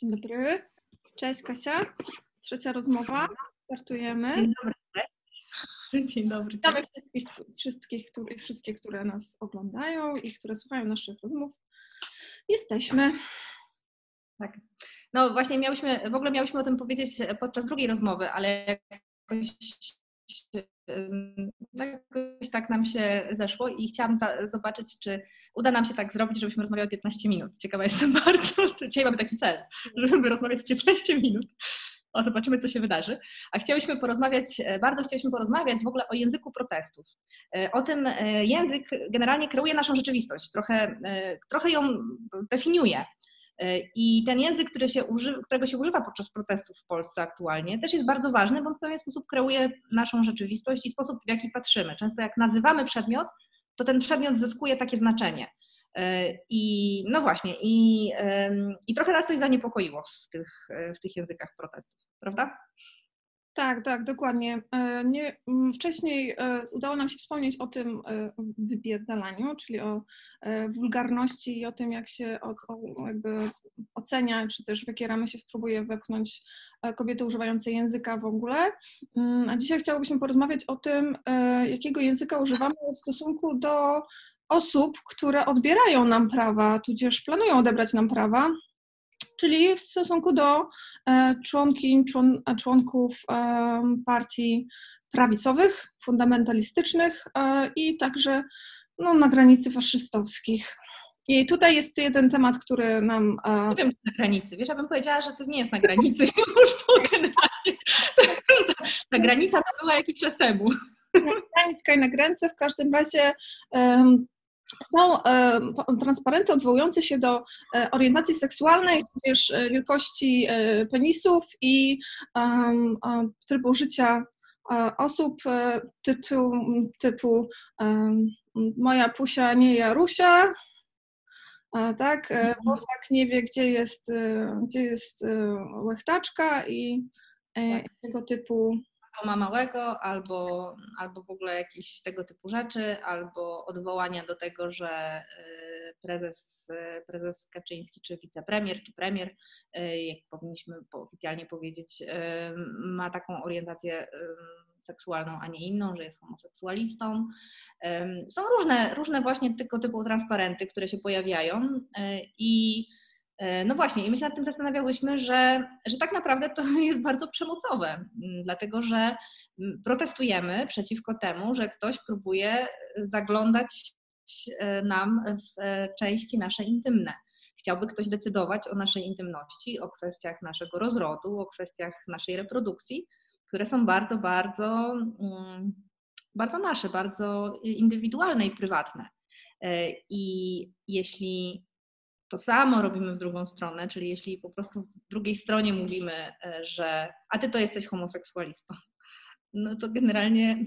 Dzień dobry. Cześć Kasia. Trzecia rozmowa. Startujemy. Dzień dobry. Dzień dobry. Witamy wszystkich, wszystkich które, wszystkie, które nas oglądają i które słuchają naszych rozmów. Jesteśmy. Tak. No właśnie miałyśmy, w ogóle miałyśmy o tym powiedzieć podczas drugiej rozmowy, ale jakoś, jakoś tak nam się zeszło i chciałam za, zobaczyć, czy uda nam się tak zrobić, żebyśmy rozmawiały 15 minut. Ciekawa jestem bardzo, czy dzisiaj mamy taki cel, żeby rozmawiać 15 minut. O, zobaczymy, co się wydarzy. A chciałyśmy porozmawiać, bardzo chcieliśmy porozmawiać w ogóle o języku protestów. O tym język generalnie kreuje naszą rzeczywistość, trochę, trochę ją definiuje. I ten język, który się uży, którego się używa podczas protestów w Polsce aktualnie, też jest bardzo ważny, bo w pewien sposób kreuje naszą rzeczywistość i sposób, w jaki patrzymy. Często jak nazywamy przedmiot, to ten przedmiot zyskuje takie znaczenie. I no właśnie, i, i trochę nas coś zaniepokoiło w tych, w tych językach protestów, prawda? Tak, tak, dokładnie. Nie, wcześniej udało nam się wspomnieć o tym wypierdalaniu, czyli o wulgarności i o tym, jak się o, o jakby ocenia, czy też w jakie ramy się spróbuje wepchnąć kobiety używające języka w ogóle. A dzisiaj chciałobyśmy porozmawiać o tym, jakiego języka używamy w stosunku do osób, które odbierają nam prawa, tudzież planują odebrać nam prawa, czyli w stosunku do członkiń, człon, członków partii prawicowych, fundamentalistycznych i także no, na granicy faszystowskich. I tutaj jest jeden temat, który nam. Nie wiem, czy na granicy. Wiesz, ja bym powiedziała, że to nie jest na granicy już po generalnie. Ta granica to była jakiś czas temu. Granicka i na granicy w każdym razie um, są e, transparenty odwołujące się do e, orientacji seksualnej, tudzież e, wielkości penisów i trybu życia osób typu moja pusia nie Jarusia, tak, Bosak nie wie, gdzie jest, gdzie jest łechtaczka i tak. tego typu ma małego, albo, albo w ogóle jakieś tego typu rzeczy, albo odwołania do tego, że y, prezes, y, prezes Kaczyński, czy wicepremier, czy premier, y, jak powinniśmy oficjalnie powiedzieć, ma taką orientację seksualną, a nie inną, że jest homoseksualistą. Są różne, różne właśnie tego typu transparenty, które się pojawiają i no właśnie, i my się nad tym zastanawiałyśmy, że, że tak naprawdę to jest bardzo przemocowe, mm, dlatego że mm, protestujemy przeciwko temu, że ktoś próbuje zaglądać e, nam w e, części nasze intymne. Chciałby ktoś decydować o naszej intymności, o kwestiach naszego rozrodu, o kwestiach naszej reprodukcji, które są bardzo, bardzo, mm, bardzo nasze, bardzo indywidualne i prywatne. I jeśli to samo robimy w drugą stronę, czyli jeśli po prostu w drugiej stronie mówimy, e, że a ty to jesteś homoseksualistą, no to generalnie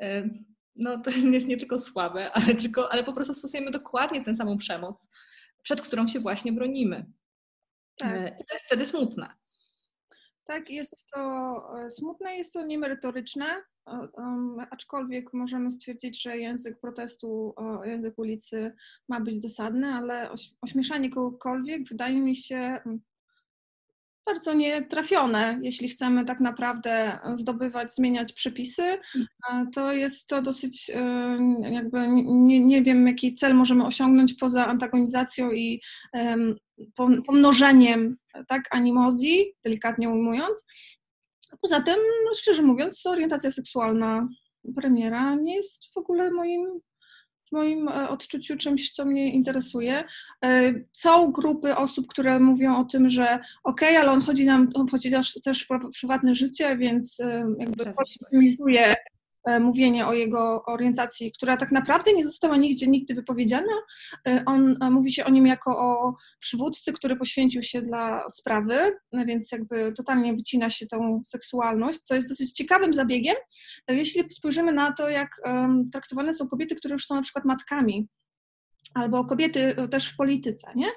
e, no to jest nie tylko słabe, ale, tylko, ale po prostu stosujemy dokładnie tę samą przemoc, przed którą się właśnie bronimy. Tak. E, to jest wtedy smutne. Tak, jest to smutne, jest to niemerytoryczne, aczkolwiek możemy stwierdzić, że język protestu, język ulicy ma być dosadny, ale ośmieszanie kogokolwiek wydaje mi się mm, bardzo nietrafione, jeśli chcemy tak naprawdę zdobywać, zmieniać przepisy, to jest to dosyć jakby nie, nie wiem, jaki cel możemy osiągnąć poza antagonizacją i pomnożeniem tak, animozji, delikatnie ujmując. Poza tym, no szczerze mówiąc, orientacja seksualna premiera nie jest w ogóle moim w moim e, odczuciu czymś, co mnie interesuje. E, są grupy osób, które mówią o tym, że okej, okay, ale on chodzi nam, on chodzi też, też w prywatne życie, więc e, jakby optymizuje E, mówienie o jego orientacji, która tak naprawdę nie została nigdzie nigdy wypowiedziana. E, on, e, mówi się o nim jako o przywódcy, który poświęcił się dla sprawy, więc jakby totalnie wycina się tą seksualność, co jest dosyć ciekawym zabiegiem, jeśli spojrzymy na to, jak traktowane są kobiety, które już są na przykład matkami albo kobiety e, też w polityce, nie?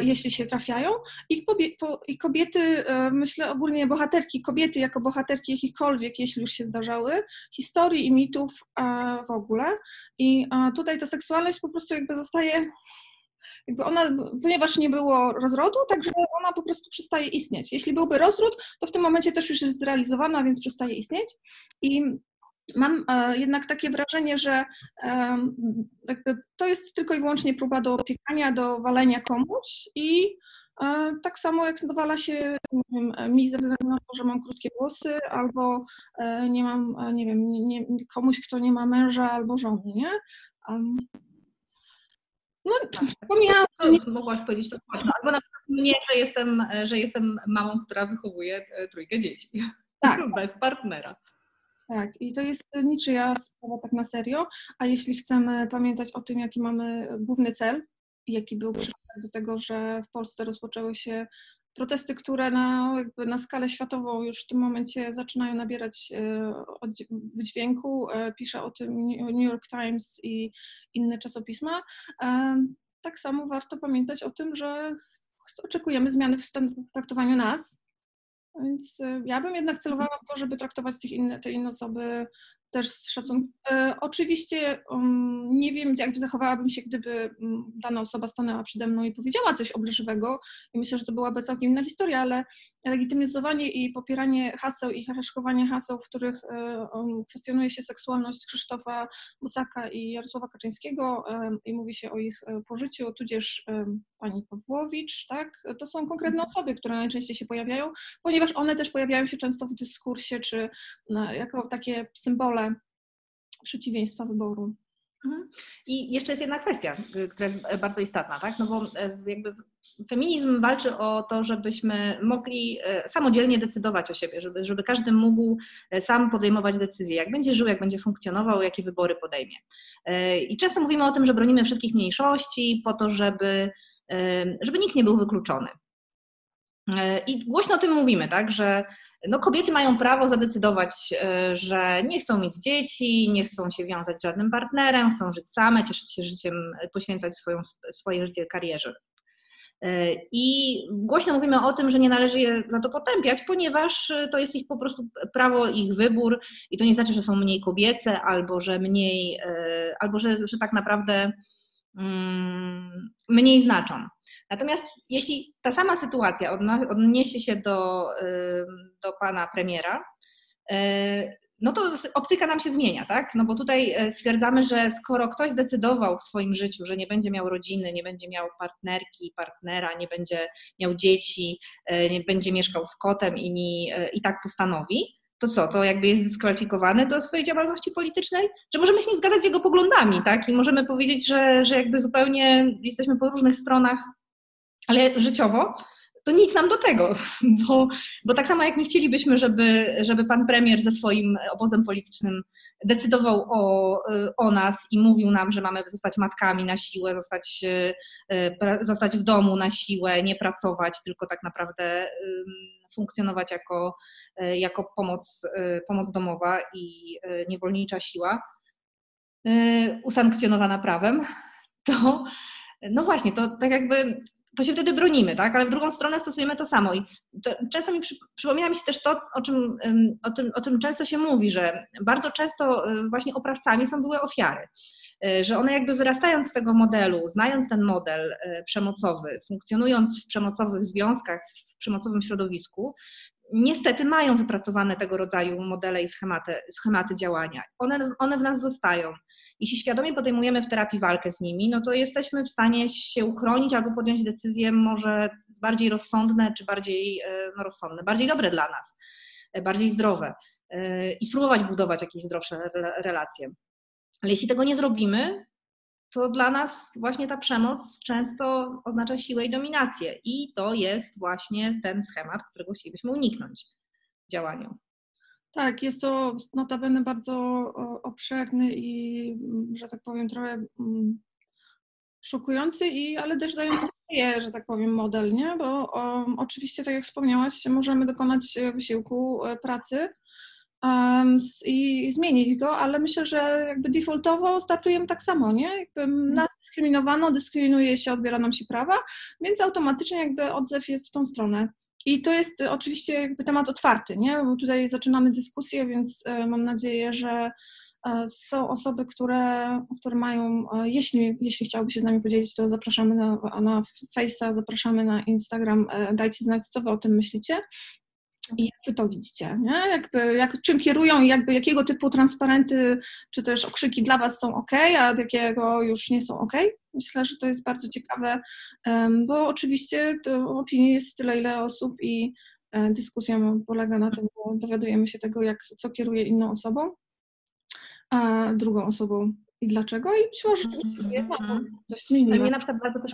jeśli się trafiają. I, kobiety, e, myślę ogólnie bohaterki, kobiety jako bohaterki jakichkolwiek, jeśli już się zdarzały, historii i mitów w ogóle. I tutaj ta seksualność po prostu jakby zostaje jakby ona, ponieważ nie było rozrodu, także ona po prostu przestaje istnieć. Jeśli byłby rozród, to w tym momencie też już jest zrealizowana, więc przestaje istnieć. I mam e, jednak takie wrażenie, że e, to jest tylko i wyłącznie próba do opiekania, do walenia komuś i e, tak samo jak dowala się wiem, mi ze względu na to, że mam krótkie włosy, albo nie mam, nie wiem, nie, komuś, kto nie ma męża albo żony, nie? Um, no, tak. pomijałam, że nie... Mogłaś powiedzieć to głośno. Albo na przykład mnie, że jestem, że jestem mamą, która wychowuje trójkę dzieci. Tak. Bez partnera. Tak, i to jest niczyja sprawa tak na serio, a jeśli chcemy pamiętać o tym, jaki mamy główny cel, jaki był przyczynek do tego, że w Polsce rozpoczęły się protesty, które na, jakby na skalę światową już w tym momencie zaczynają nabierać e, wydźwięku. E, pisze o tym New York Times i inne czasopisma. E, tak samo warto pamiętać o tym, że oczekujemy zmiany w traktowaniu nas, więc y, ja bym jednak celowała w to, żeby traktować tych inne, te inne osoby też z szacunkiem. E, oczywiście um, nie wiem, jak zachowałabym się, gdyby um, dana osoba stanęła przede mną i powiedziała coś obleżywego i myślę, że to byłaby całkiem inna historia, ale legitymizowanie i popieranie haseł i haszkowanie haseł, w których um, kwestionuje się seksualność Krzysztofa Bosaka i Jarosława Kaczyńskiego i mówi się o ich e, pożyciu, tudzież pani Pawłowicz, tak? To są konkretne mhm. osoby, które najczęściej się pojawiają, ponieważ one też pojawiają się często w dyskursie, czy jako takie symbole przeciwieństwa wyboru. Mhm. I jeszcze jest jedna kwestia, która jest bardzo istotna, tak? No bo y, jakby feminizm walczy o to, żebyśmy mogli y, samodzielnie decydować o siebie, żeby, żeby każdy mógł sam podejmować decyzje, jak będzie żył, jak będzie funkcjonował, jakie wybory podejmie. I często mówimy o tym, że bronimy wszystkich mniejszości po to, żeby, żeby nikt nie był wykluczony. I głośno o tym mówimy, tak, że no kobiety mają prawo zadecydować, e, że nie chcą mieć dzieci, nie chcą się wiązać z żadnym partnerem, chcą żyć same, cieszyć się życiem, poświęcać swoją, swoje życie karierze. E, I głośno mówimy o tym, że nie należy je na to potępiać, ponieważ to jest ich po prostu prawo, ich wybór i to nie znaczy, że są mniej kobiece albo że mniej, e, albo że, że tak naprawdę mm, mniej znaczą. Natomiast jeśli ta sama sytuacja odniesie się do, do pana premiera, y, no to optyka nam się zmienia, tak? No bo tutaj e, stwierdzamy, że skoro ktoś zdecydował w swoim życiu, że nie będzie miał rodziny, nie będzie miał partnerki, partnera, nie będzie miał dzieci, e, nie będzie mieszkał z kotem i, nie, i tak postanowi, to co, to jakby jest dyskwalifikowany do swojej działalności politycznej? Że możemy się nie zgadzać z jego poglądami, tak? I możemy powiedzieć, że, że jakby zupełnie jesteśmy po różnych stronach ale życiowo to nic nam do tego, bo, bo tak samo jak nie chcielibyśmy, żeby, żeby pan premier ze swoim obozem politycznym decydował o, o nas i mówił nam, że mamy zostać matkami na siłę, zostać, zostać w domu na siłę, nie pracować, tylko tak naprawdę funkcjonować jako, jako pomoc, pomoc domowa i niewolnicza siła usankcjonowana prawem, to no właśnie, to tak jakby to się wtedy bronimy, tak? Ale w drugą stronę stosujemy to samo. I to często mi przy, przypomina mi się też to, o czym, o, tym, o tym często się mówi, że bardzo często y, właśnie oprawcami są były ofiary. Y, że one jakby wyrastając z tego modelu, znając ten model y, przemocowy, funkcjonując w przemocowych związkach, w przemocowym środowisku, niestety mają wypracowane tego rodzaju modele i schematy, schematy działania. One, one w nas zostają. Jeśli świadomie podejmujemy w terapii walkę z nimi, no to jesteśmy w stanie się uchronić albo podjąć decyzje może bardziej rozsądne, czy bardziej e, no, rozsądne, bardziej dobre dla nas, e, bardziej zdrowe e, i spróbować budować jakieś zdrowsze relacje. Ale jeśli tego nie zrobimy, to dla nas właśnie ta przemoc często oznacza siłę i dominację. I to jest właśnie ten schemat, którego chcielibyśmy uniknąć w działaniu. Tak, jest to notabene bardzo obszerny i, że tak powiem, trochę mm, szokujący, i, ale też dający nadzieję, że tak powiem, model, nie? Bo o, oczywiście, tak jak wspomniałaś, możemy dokonać wysiłku e, pracy, um, i zmienić go, ale myślę, że jakby defaultowo startujemy tak samo, nie? Jakby mhm. nas dyskryminowano, dyskryminuje się, odbiera nam się prawa, więc automatycznie jakby odzew jest w tą stronę. I to jest oczywiście jakby temat otwarty, nie? Bo tutaj zaczynamy dyskusję, więc e, mam nadzieję, że Są osoby, które, które mają, jeśli, jeśli chciałoby się z nami podzielić, to zapraszamy na, na Face'a, zapraszamy na Instagram, dajcie znać, co wy o tym myślicie. I jak wy to widzicie, nie? Jakby, jak, czym kierują i jakby jakiego typu transparenty czy też okrzyki dla was są ok, a jakiego już nie są ok? Myślę, że to jest bardzo ciekawe, bo oczywiście opinii jest tyle, ile osób i e, dyskusja polega na tym, że dowiadujemy się tego, jak, co kieruje inną osobą, a drugą osobą i dlaczego i być może mm-hmm. coś zmieni. Mnie na przykład bardzo też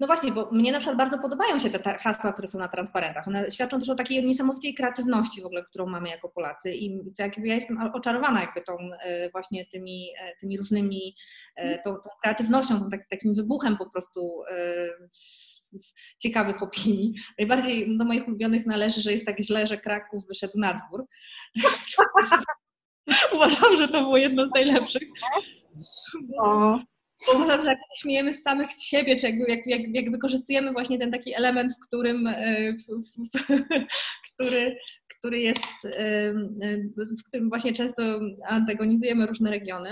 no właśnie, bo mnie na przykład bardzo podobają się te hasła, które są na transparentach. One świadczą też o takiej niesamowitej kreatywności w ogóle, którą mamy jako Polacy i to jakby ja jestem oczarowana jakby tą e, właśnie tymi, e, tymi różnymi, e, tą, tą kreatywnością, tą tak, takim wybuchem po prostu ciekawych opinii. Najbardziej do moich ulubionych należy, że jest tak źle, że Kraków wyszedł na dwór. Uważam, że to było jedno z najlepszych. No uważam, że jak śmiejemy z samych z siebie, czy jakby, jak, jak, jak wykorzystujemy właśnie ten taki element, w którym, e, który, który jest, e, w którym właśnie często antagonizujemy różne regiony.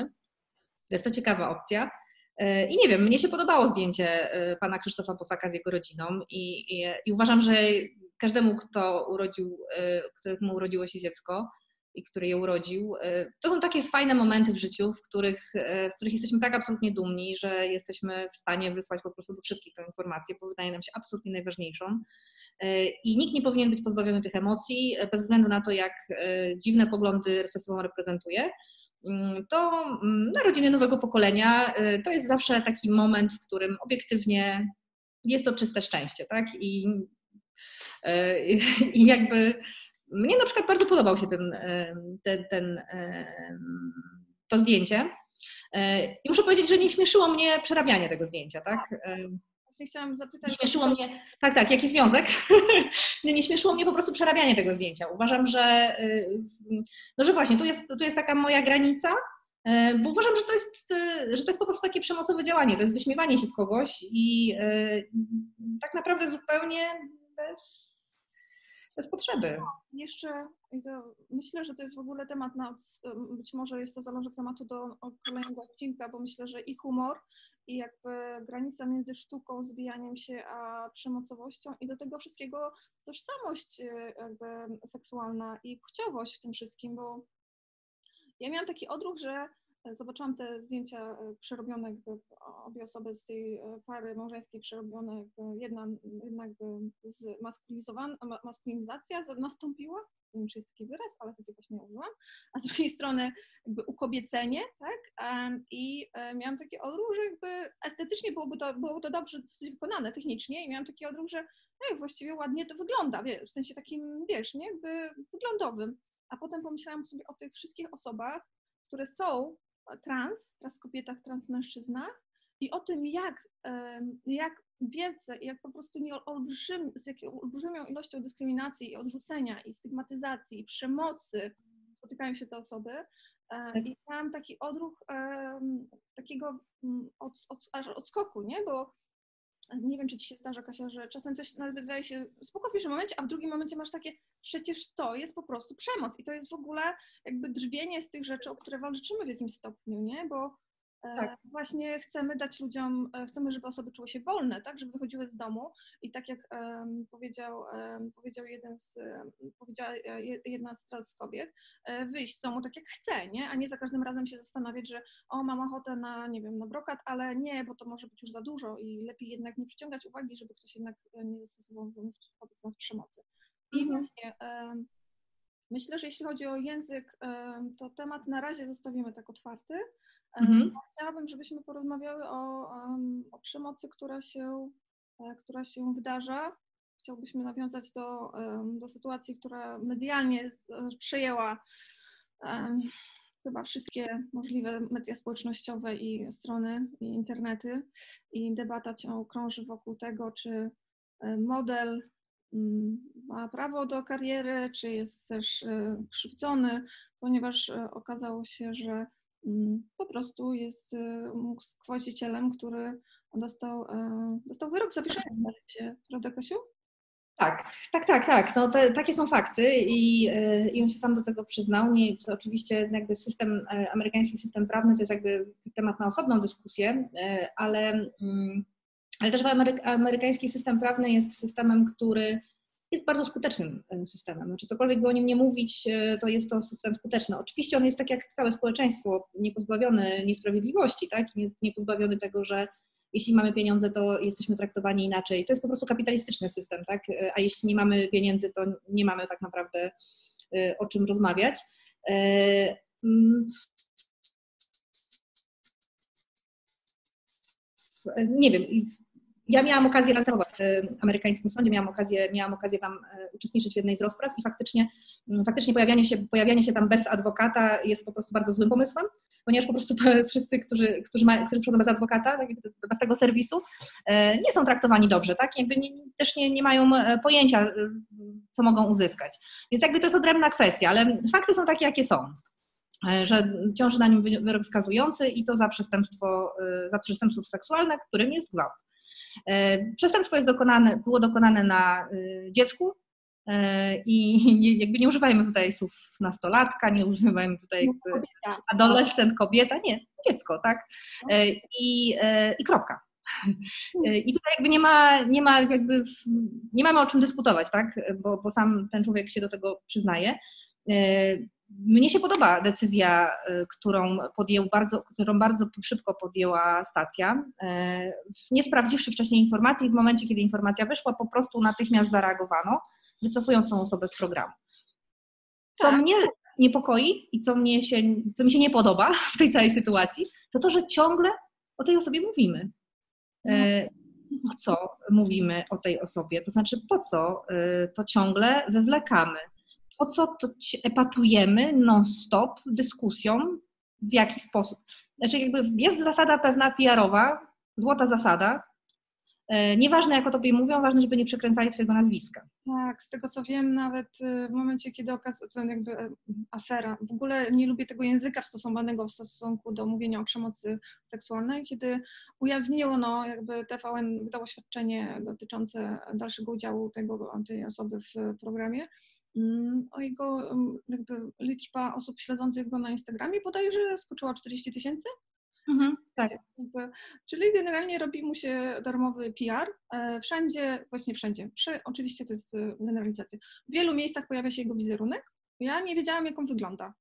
To jest to ciekawa opcja. E, I nie wiem, mnie się podobało zdjęcie pana Krzysztofa Posaka z jego rodziną i, i, i uważam, że każdemu, kto urodził, któremu urodziło się dziecko, i który je urodził. E, to są takie fajne momenty w życiu, w których, e, w których jesteśmy tak absolutnie dumni, że jesteśmy w stanie wysłać po prostu do wszystkich tę informację, bo wydaje nam się absolutnie najważniejszą. E, I nikt nie powinien być pozbawiony tych emocji, bez względu na to, jak dziwne poglądy sobą reprezentuje. Mm, to mm, narodziny nowego pokolenia to jest zawsze taki moment, w którym obiektywnie jest to czyste szczęście, tak? I, i jakby mnie na przykład bardzo podobał się ten, ten, ten, to zdjęcie. E, I muszę powiedzieć, że nie śmieszyło mnie przerabianie tego zdjęcia, tak? Właśnie chciałam zapytać. Nie śmieszyło mnie, tak, tak, jaki związek? nie, nie śmieszyło mnie po prostu przerabianie tego zdjęcia. Uważam, że, no, że właśnie tu jest, tu jest taka moja granica, e, bo uważam, że to, jest, że to jest po prostu takie przemocowe działanie, to jest wyśmiewanie się z kogoś i tak naprawdę zupełnie bez bez potrzeby. Jeszcze myślę, że to jest w ogóle temat na, być może jest to zalążek tematu do kolejnego odcinka, bo myślę, że i humor, i jakby granica między sztuką, zbijaniem się, a przemocowością i do tego wszystkiego tożsamość y, jakby seksualna i płciowość w tym wszystkim, bo ja miałam taki odruch, że Zobaczyłam te zdjęcia e, przerobione, jakby obie osoby z tej e, pary małżeńskiej przerobione, jakby jedna jednak maskulinizacja nastąpiła, nie wiem czy jest taki wyraz, ale taki właśnie użyłam, a z drugiej strony jakby ukobiecenie, tak, i e, miałam taki odruch, że jakby estetycznie byłoby to, byłoby to dobrze dosyć wykonane technicznie i miałam taki odruch, że no właściwie ładnie to wygląda, w sensie takim, wiesz, nie, jakby wyglądowym, a potem pomyślałam sobie o tych wszystkich osobach, które są trans, trans kobietach, trans mężczyznach i o tym, jak, jak wielce, jak po prostu nie olbrzym, z jaką olbrzymią ilością dyskryminacji i odrzucenia i stygmatyzacji i przemocy spotykają się te osoby. E, tak. I miałam taki odruch takiego mm, od, od, odskoku, nie? Bo nie wiem, czy ci się zdarza, Kasia, że czasem coś nawet wydaje się spoko w pierwszym momencie, a w drugim momencie masz takie, przecież to jest po prostu przemoc i to jest w ogóle jakby drwienie z tych rzeczy, o które walczymy w jakimś stopniu, nie? Bo tak. Właśnie chcemy dać ludziom, e, chcemy, żeby osoby czuły się wolne, tak, żeby wychodziły z domu i tak jak um, powiedział, um, powiedział jeden z, um, powiedziała jedna z, z kobiet, wyjść z domu tak jak chce, nie, a nie za każdym razem się zastanawiać, że o, mam ochotę na, nie wiem, na brokat, ale nie, bo to może być już za dużo i lepiej jednak nie przyciągać uwagi, żeby ktoś jednak nie zastosował wobec nas przemocy. I mhm. właśnie myślę, że jeśli chodzi o język, to temat na razie zostawimy tak otwarty, Mhm. Chciałabym, żebyśmy porozmawiały o, o przemocy, która się, e, która się wydarza. Chciałbyśmy nawiązać do, do sytuacji, która medialnie przejęła chyba wszystkie możliwe media społecznościowe i strony i internety i debata ciągle krąży wokół tego, czy e, model mm, ma prawo do kariery, czy jest też e, krzywdzony, ponieważ okazało się, że po prostu jest y, skwościcielem, który dostał, e, dostał wyrok zawieszenia, prawda Kasiu? Tak, tak, tak, tak. No te, takie są fakty i, e, i on się sam do tego przyznał. Nie, oczywiście jakby system, e, amerykański system prawny to jest jakby temat na osobną dyskusję, ale, mm, ale też amerykański system prawny jest systemem, który jest bardzo skutecznym systemem. Znaczy, cokolwiek by o nim nie mówić, to jest to system skuteczny. Oczywiście on jest tak jak całe społeczeństwo, niepozbawiony niesprawiedliwości, tak? niepozbawiony tego, że jeśli mamy pieniądze, to jesteśmy traktowani inaczej. To jest po prostu kapitalistyczny system, tak? A jeśli nie mamy pieniędzy, to nie mamy tak naprawdę y, o czym rozmawiać. Mm, nie wiem, ja miałam okazję następować w amerykańskim sądzie, miałam okazję, miałam okazję tam e, uczestniczyć w jednej z rozpraw i faktycznie, mm, faktycznie pojawianie, się, pojawianie się tam bez adwokata jest po prostu bardzo złym pomysłem, ponieważ po prostu wszyscy, którzy, którzy, ma, którzy przychodzą bez adwokata, tak, bez tego serwisu, e, nie są traktowani dobrze, tak? Jakby nie, też nie, nie mają e, pojęcia, co mogą uzyskać. Więc jakby to jest odrębna kwestia, ale fakty są takie, jakie są że ciąży na nim wyrok skazujący i to za przestępstwo, za przestępstwo seksualne, którym jest gwałt. E, przestępstwo jest dokonane, było dokonane na e, dziecku e, i jakby nie używajmy tutaj słów nastolatka, nie używajmy tutaj kobieta. adolescent, kobieta, nie, dziecko, tak? I, i kropka. I tutaj jakby nie ma, nie ma jakby, nie mamy o czym dyskutować, tak? Bo, bo sam ten człowiek się do tego przyznaje. Mnie się podoba decyzja, y, którą, podjął bardzo, którą bardzo szybko podjęła stacja. Y, nie sprawdziwszy wcześniej informacji, w momencie, kiedy informacja wyszła, po prostu natychmiast zareagowano, wycofując tą osobę z programu. Co tak. mnie niepokoi i co, mnie się, co mi się nie podoba w tej całej sytuacji, to to, że ciągle o tej osobie mówimy. No. Y, po co mówimy o tej osobie? To znaczy, po co to ciągle wywlekamy? Po co to epatujemy non-stop dyskusją, w jaki sposób. Znaczy jakby jest zasada pewna PR-owa, złota zasada, e, Nieważne, jak o tobie mówią, ważne, żeby nie przekręcali twojego nazwiska. Tak, z tego co wiem, nawet y, w momencie, kiedy okazuje to jakby e, afera, w ogóle nie lubię tego języka stosowanego w stosunku do mówienia o przemocy seksualnej, kiedy ujawniono, jakby TVN wydało oświadczenie dotyczące dalszego udziału tego, tej osoby w programie, o jego mm, jakby liczba osób śledzących go na Instagramie bodajże skoczyła 40 tysięcy. Mhm, tak. Czyli generalnie robi mu się darmowy PR. E, wszędzie, właśnie wszędzie, przy, oczywiście to jest e, generalizacja, w wielu miejscach pojawia się jego wizerunek. Ja nie wiedziałam, jak on wygląda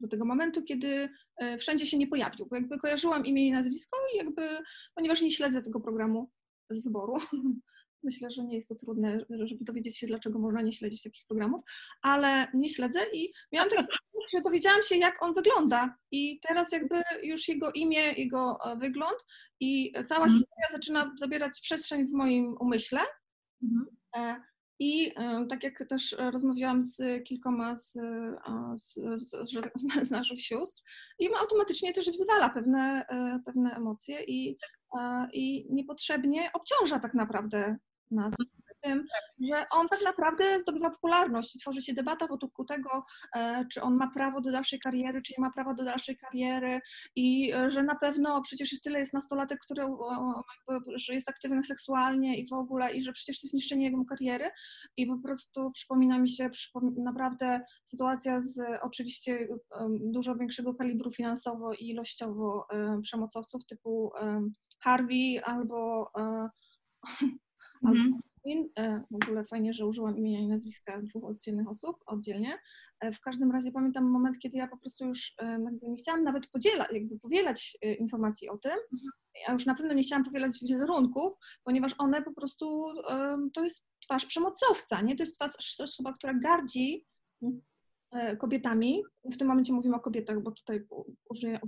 do tego momentu, kiedy e, wszędzie się nie pojawił, bo jakby kojarzyłam imię i nazwisko i jakby, ponieważ nie śledzę tego programu z wyboru, Myślę, że nie jest to trudne, żeby dowiedzieć się, dlaczego można nie śledzić takich programów, ale nie śledzę i miałam tak, że dowiedziałam się, jak on wygląda i teraz jakby już jego imię, jego e, wygląd i cała mhm. historia zaczyna zabierać przestrzeń w moim umyśle. Mhm. E, I e, tak jak też rozmawiałam z kilkoma z, z, z, z, naszych sióstr, i automatycznie też wzwala pewne, pewne emocje i, i niepotrzebnie obciąża tak naprawdę nas tym, że on tak naprawdę zdobywa popularność i tworzy się debata wokół tego, e, czy on ma prawo do dalszej kariery, czy nie ma prawa do dalszej kariery i e, że na pewno przecież tyle jest nastolatek, który że jest aktywny seksualnie i w ogóle i że przecież to jest niszczenie jego kariery i po prostu przypomina mi się naprawdę sytuacja z oczywiście dużo większego kalibru finansowo i ilościowo przemocowców typu Harvey albo Mhm. E, w ogóle fajnie, że użyłam imienia i nazwiska dwóch oddzielnych osób oddzielnie. E, w każdym razie pamiętam moment, kiedy ja po prostu już e, nie chciałam nawet podzielać, jakby powielać informacji o tym. Mhm. Ja już na pewno nie chciałam powielać wizerunków, ponieważ one po prostu to jest twarz przemocowca, nie? To jest twarz osoba, która gardzi kobietami. W tym momencie mówimy o kobietach, bo tutaj użyję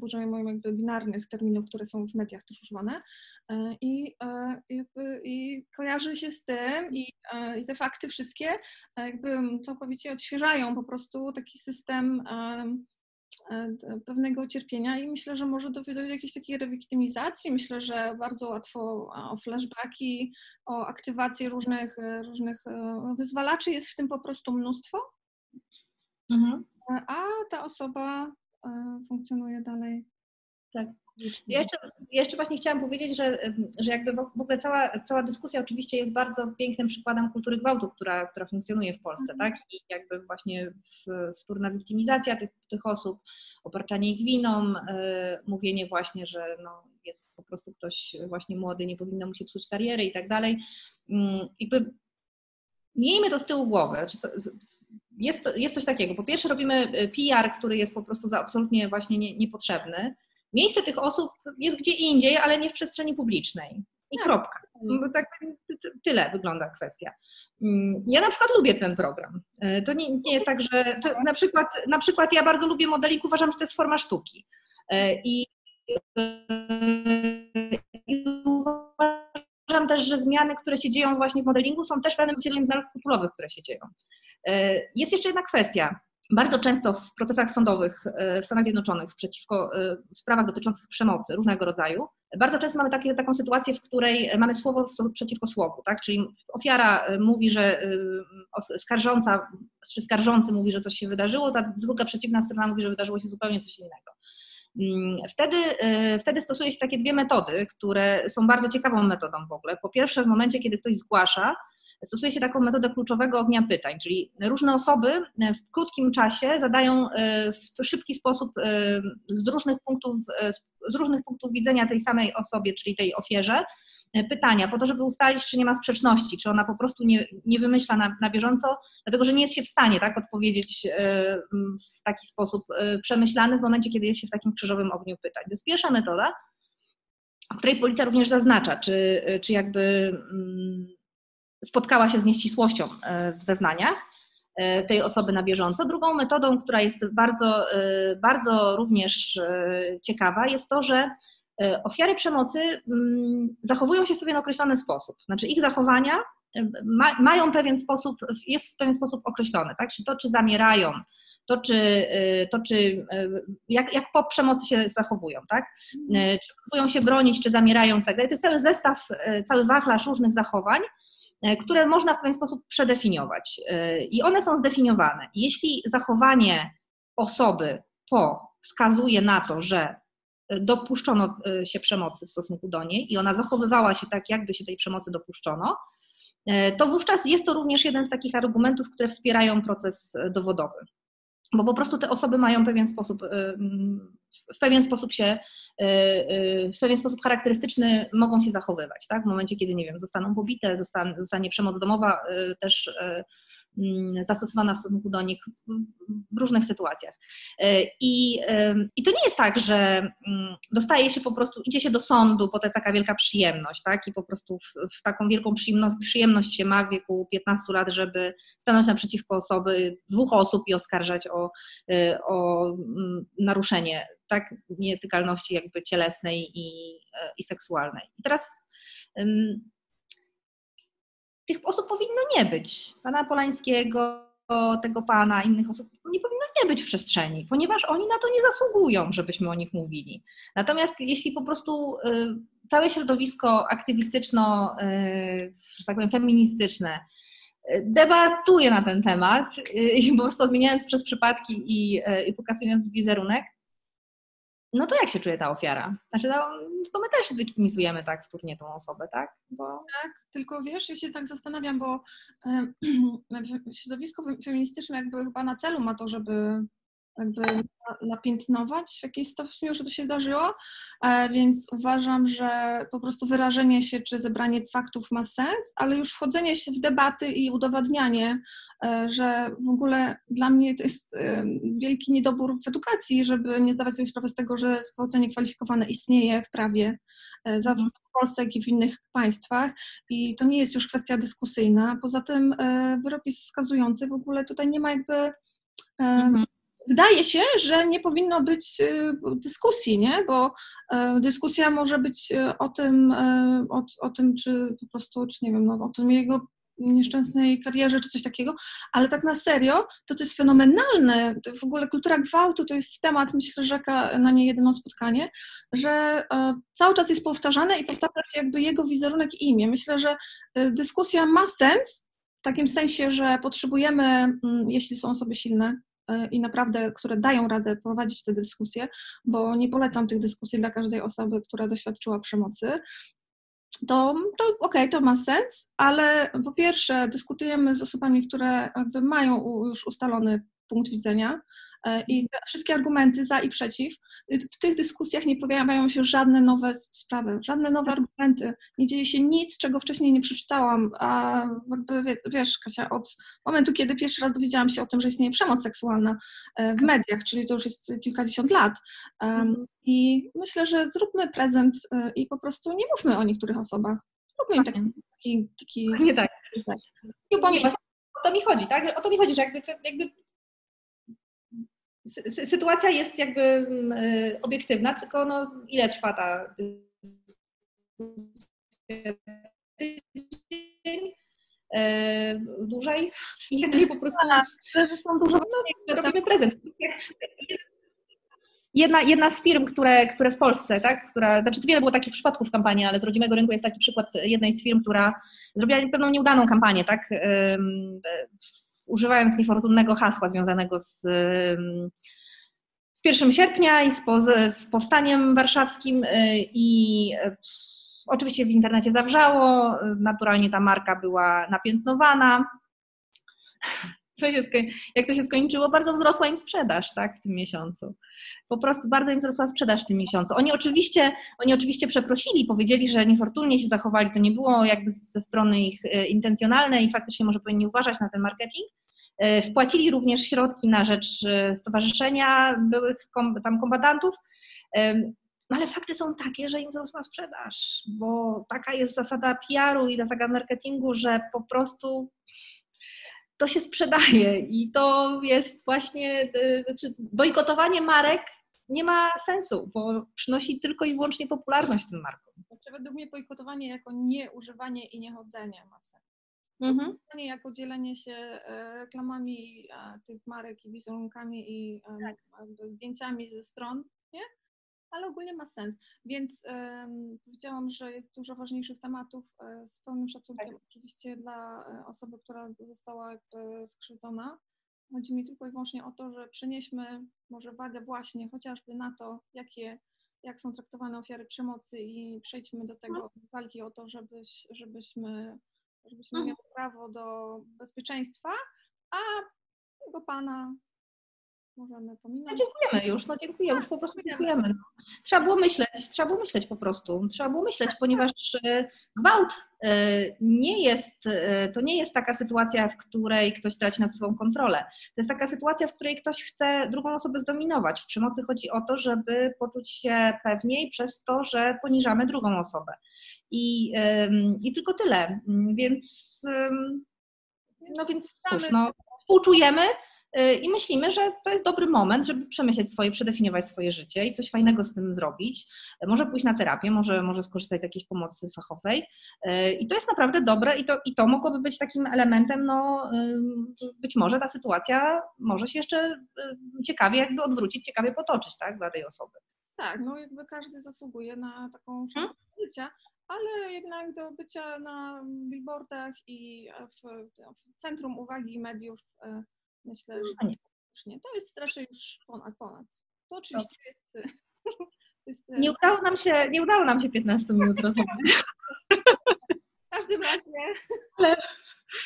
jakby binarnych terminów, które są w mediach też używane. E, I, e, jakby, i kojarzy się z tym i, i te fakty wszystkie jakby całkowicie odświeżają po prostu taki system pewnego cierpienia i myślę, że może dojść do jakiejś takiej rewiktymizacji. Myślę, że bardzo łatwo o flashbacki, o aktywację różnych, różnych wyzwalaczy jest w tym po prostu mnóstwo. Mhm. A ta osoba e, funkcjonuje dalej. Tak. Ja jeszcze, jeszcze właśnie chciałam powiedzieć, że, że jakby w ogóle cała, cała dyskusja oczywiście jest bardzo pięknym przykładem kultury gwałtu, która, która funkcjonuje w Polsce, mhm. tak? I jakby właśnie wtórna wiktymizacja tych, tych osób, obarczanie ich winą, yy, mówienie właśnie, że no, jest po prostu ktoś właśnie młody, nie powinno mu się psuć kariery i tak dalej. Yy, jakby miejmy to z tyłu głowy. Jest, jest coś takiego. Po pierwsze robimy y, PR, który jest po prostu absolutnie właśnie nie, niepotrzebny. Miejsce tych osób jest gdzie indziej, ale nie w przestrzeni publicznej. I tak. kropka. Tak, tyle wygląda kwestia. Mm, ja na przykład lubię ten program. Y, to nie, nie jest tak, że na przykład, na przykład ja bardzo lubię modelik, uważam, że to jest forma sztuki. Y, I, i uważam też, że zmiany, które się dzieją właśnie w modelingu są też pewnym zwierciadleniem zmian kulturowych, które się dzieją. E, jest jeszcze jedna kwestia. Bardzo często w procesach sądowych e, w Stanach Zjednoczonych przeciwko e, w sprawach dotyczących przemocy różnego rodzaju, bardzo często mamy takie, taką sytuację, w której mamy słowo przeciwko słowu, tak? Czyli ofiara mówi, że skarżąca, czy skarżący mówi, że coś się wydarzyło, ta druga przeciwna strona mówi, że wydarzyło się zupełnie coś innego. Mm, wtedy, wtedy stosuje się takie dwie metody, które są bardzo ciekawą metodą w ogóle. Po pierwsze, w momencie, kiedy ktoś zgłasza, stosuje się taką metodę kluczowego ognia pytań, czyli różne osoby w krótkim czasie zadają e, w szybki sposób e, z różnych punktów, e, z różnych punktów widzenia tej samej osobie, czyli tej ofierze, pytania po to, żeby ustalić, czy nie ma sprzeczności, czy ona po prostu nie, nie wymyśla na, na bieżąco, dlatego że nie jest się w stanie tak, odpowiedzieć w taki sposób przemyślany w momencie, kiedy jest się w takim krzyżowym ogniu pytań. To jest pierwsza metoda, w której policja również zaznacza, czy, czy jakby mm, spotkała się z nieścisłością e, w zeznaniach e, tej osoby na bieżąco. Drugą metodą, która jest bardzo, e, bardzo również ciekawa, jest to, że ofiary przemocy mm, zachowują się w pewien określony sposób. Znaczy ich zachowania ma, mają pewien sposób, jest w pewien sposób określone, tak? Czy to, czy zamierają, to czy, to czy jak, jak po przemocy się zachowują, tak? Czy próbują się bronić, czy zamierają, tak dalej. To jest cały zestaw, cały wachlarz różnych zachowań, które można w pewien sposób przedefiniować. E, I one są zdefiniowane. Jeśli zachowanie osoby po wskazuje na to, że dopuszczono e, się przemocy w stosunku do niej i ona zachowywała się tak, jakby się tej przemocy dopuszczono, to wówczas jest to również jeden z takich argumentów, które wspierają proces dowodowy bo po prostu te osoby mają pewien sposób, w pewien sposób się, y, y, w pewien sposób charakterystyczny mogą się zachowywać, tak? W momencie, kiedy, nie wiem, zostaną pobite, zostanie, przemoc domowa też Mm, zastosowana w stosunku do nich w różnych sytuacjach. E, I, I to nie jest tak, że mm, dostaje się po prostu, idzie się do sądu, bo to jest taka wielka przyjemność, tak? I po prostu w, w taką wielką przyjemność, się ma w wieku 15 lat, żeby stanąć naprzeciwko osoby, dwóch osób i oskarżać o, e, o mm, naruszenie tak, nietykalności jakby cielesnej i, e, i seksualnej. I teraz tych osób powinno nie być. Pana Polańskiego, tego pana, innych osób nie powinno nie być w przestrzeni, ponieważ oni na to nie zasługują, żebyśmy o nich mówili. Natomiast jeśli po prostu y, całe środowisko aktywistyczno, y, że tak powiem, feministyczne y, debatuje na ten temat i po prostu odmieniając przez przypadki i, i pokazując wizerunek, no to jak się czuje ta ofiara? Znaczy, no, to my też wiktymizujemy tak wtórnie tą osobę, tak? Bo... Tak, tylko wiesz, ja się tak zastanawiam, bo y, środowisko feministyczne jakby chyba na celu ma to, żeby jakby napiętnować w jakiejś stopniu, że to się wydarzyło, e, więc uważam, że po prostu wyrażenie się czy zebranie faktów ma sens, ale już wchodzenie się w debaty i udowadnianie, e, że w ogóle dla mnie to jest e, wielki niedobór w edukacji, żeby nie zdawać sobie sprawy z tego, że zgwałcenie kwalifikowane istnieje w prawie, zarówno w Polsce, jak i w innych państwach. I to nie jest już kwestia dyskusyjna. Poza tym wyrok jest skazujący, w ogóle tutaj nie ma jakby mhm wydaje się, że nie powinno być y, dyskusji, nie? bo e, dyskusja może być e, o tym, e, o, o tym, czy po prostu, czy nie wiem, no, o tym jego nieszczęsnej karierze, czy coś takiego, ale tak na serio, to to jest fenomenalne. W ogóle kultura gwałtu to jest temat, myślę, rzeka na nie jedno spotkanie, że cały czas jest powtarzane i powtarza się jakby jego wizerunek i imię. Myślę, że dyskusja ma sens, w takim sensie, że potrzebujemy, mm, jeśli są osoby silne, i naprawdę, które dają radę prowadzić te dyskusje, bo nie polecam tych dyskusji dla każdej osoby, która doświadczyła przemocy, to, to okej, okay, to ma sens, ale po pierwsze dyskutujemy z osobami, które jakby mają już ustalony punkt widzenia, E, i wszystkie argumenty za i przeciw. W tych dyskusjach nie pojawiają się żadne nowe sprawy, żadne nowe argumenty. Nie dzieje się nic, czego wcześniej nie przeczytałam. A jakby wiesz, Kasia, od momentu, kiedy pierwszy raz dowiedziałam się o tym, że istnieje przemoc seksualna e, w mediach, czyli to już jest kilkadziesiąt lat. Mhm. I myślę, że zróbmy prezent e, i po prostu nie mówmy o niektórych osobach. Zróbmy im taki. taki, taki nie tak. tak. Nie, o to mi chodzi, tak? O to mi chodzi, że jakby, jakby sytuacja jest jakby mm, y, obiektywna, tylko no, ile trwa ta tydzień? E, dłużej i po prostu są dużo no, robimy prezent. Jedna, jedna z firm, które, które w Polsce, tak, która, znaczy wiele było takich przypadków w kampanii, ale z rodzimego rynku jest taki przykład jednej z firm, która zrobiła pewną nieudaną kampanię, tak, używając niefortunnego hasła związanego z, z 1 sierpnia i z, po, z powstaniem warszawskim y, i y, oczywiście w internecie zawrzało, naturalnie ta marka była napiętnowana. Co się, jak to się skończyło, bardzo wzrosła im sprzedaż tak, w tym miesiącu. Po prostu bardzo im wzrosła sprzedaż w tym miesiącu. Oni oczywiście, oni oczywiście przeprosili, powiedzieli, że niefortunnie się zachowali, to nie było jakby ze strony ich y, intencjonalne i faktycznie może powinni uważać na ten marketing, E, wpłacili również środki na rzecz e, stowarzyszenia byłych tam kombatantów, e, no ale fakty są takie, że im wzrosła sprzedaż, bo taka jest zasada PR-u i zasada marketingu, że po prostu to się sprzedaje i to jest właśnie, znaczy bojkotowanie marek nie ma sensu, bo przynosi tylko i wyłącznie popularność tym markom. Znaczy, według mnie bojkotowanie jako nieużywanie i niechodzenie ma sens. Mhm. Jako dzielenie się e, reklamami tych marek i wizerunkami i tak. zdjęciami ze stron? Ale ogólnie ma sens. Więc um, powiedziałam, że jest dużo ważniejszych tematów e, z pełnym szacunkiem tak. oczywiście dla e, osoby, która została jakby skrzywdzona. Chodzi mi tylko i wyłącznie o to, że przenieśmy może wagę właśnie chociażby na to, jakie, jak są traktowane ofiary przemocy i przejdźmy do tego no. walki o to, żebyś, żebyśmy żebyśmy mhm. miały prawo do bezpieczeństwa, a tego pana możemy pominąć. No dziękujemy już, no dziękuję, już po prostu dziękujemy. Trzeba było myśleć, trzeba było myśleć po prostu, trzeba było myśleć, ponieważ e, gwałt e, nie jest, e, to nie jest taka sytuacja, w której ktoś traci nad sobą kontrolę. To jest taka sytuacja, w której ktoś chce drugą osobę zdominować. W przemocy chodzi o to, żeby poczuć się pewniej przez to, że poniżamy drugą osobę. I, i tylko tyle. Więc, no więc cóż, no, współczujemy i myślimy, że to jest dobry moment, żeby przemyśleć swoje, przedefiniować swoje życie i coś fajnego z tym zrobić. Może pójść na terapię, może, może skorzystać z jakiejś pomocy fachowej. Y, I to jest naprawdę dobre i to, i to mogłoby być takim elementem, no być może ta sytuacja może się jeszcze y, ciekawie jakby odwrócić, ciekawie potoczyć, tak, dla tej osoby. Tak, no jakby każdy zasługuje na taką hmm? szansę hmm? życia, ale jednak do bycia na billboardach i w, w centrum uwagi mediów myślę, że no nie. Już nie. To jest raczej już ponad, ponad. To oczywiście jest, jest... E, nie udało nam się, nie udało nam się 15 minut rozmawiać. W każdym razie. Ale,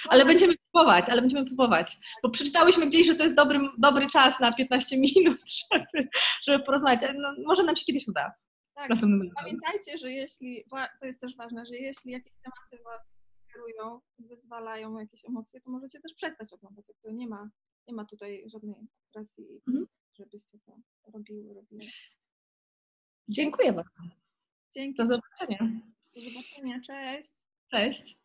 ale będziemy próbować, ale będziemy próbować. Bo przeczytałyśmy gdzieś, że to jest dobry, dobry czas na 15 minut, żeby, żeby porozmawiać. No, może nam się kiedyś uda. Tak, pamiętajcie, że jeśli, to jest też ważne, że jeśli jakieś tematy Was kierują, wyzwalają jakieś emocje, to możecie też przestać oglądać. Jakby nie ma, nie ma tutaj żadnej presji, mhm. żebyście to robiły, robiły. Dziękuję bardzo. Dzięki. Do zobaczenia. Do zobaczenia. Cześć. Cześć.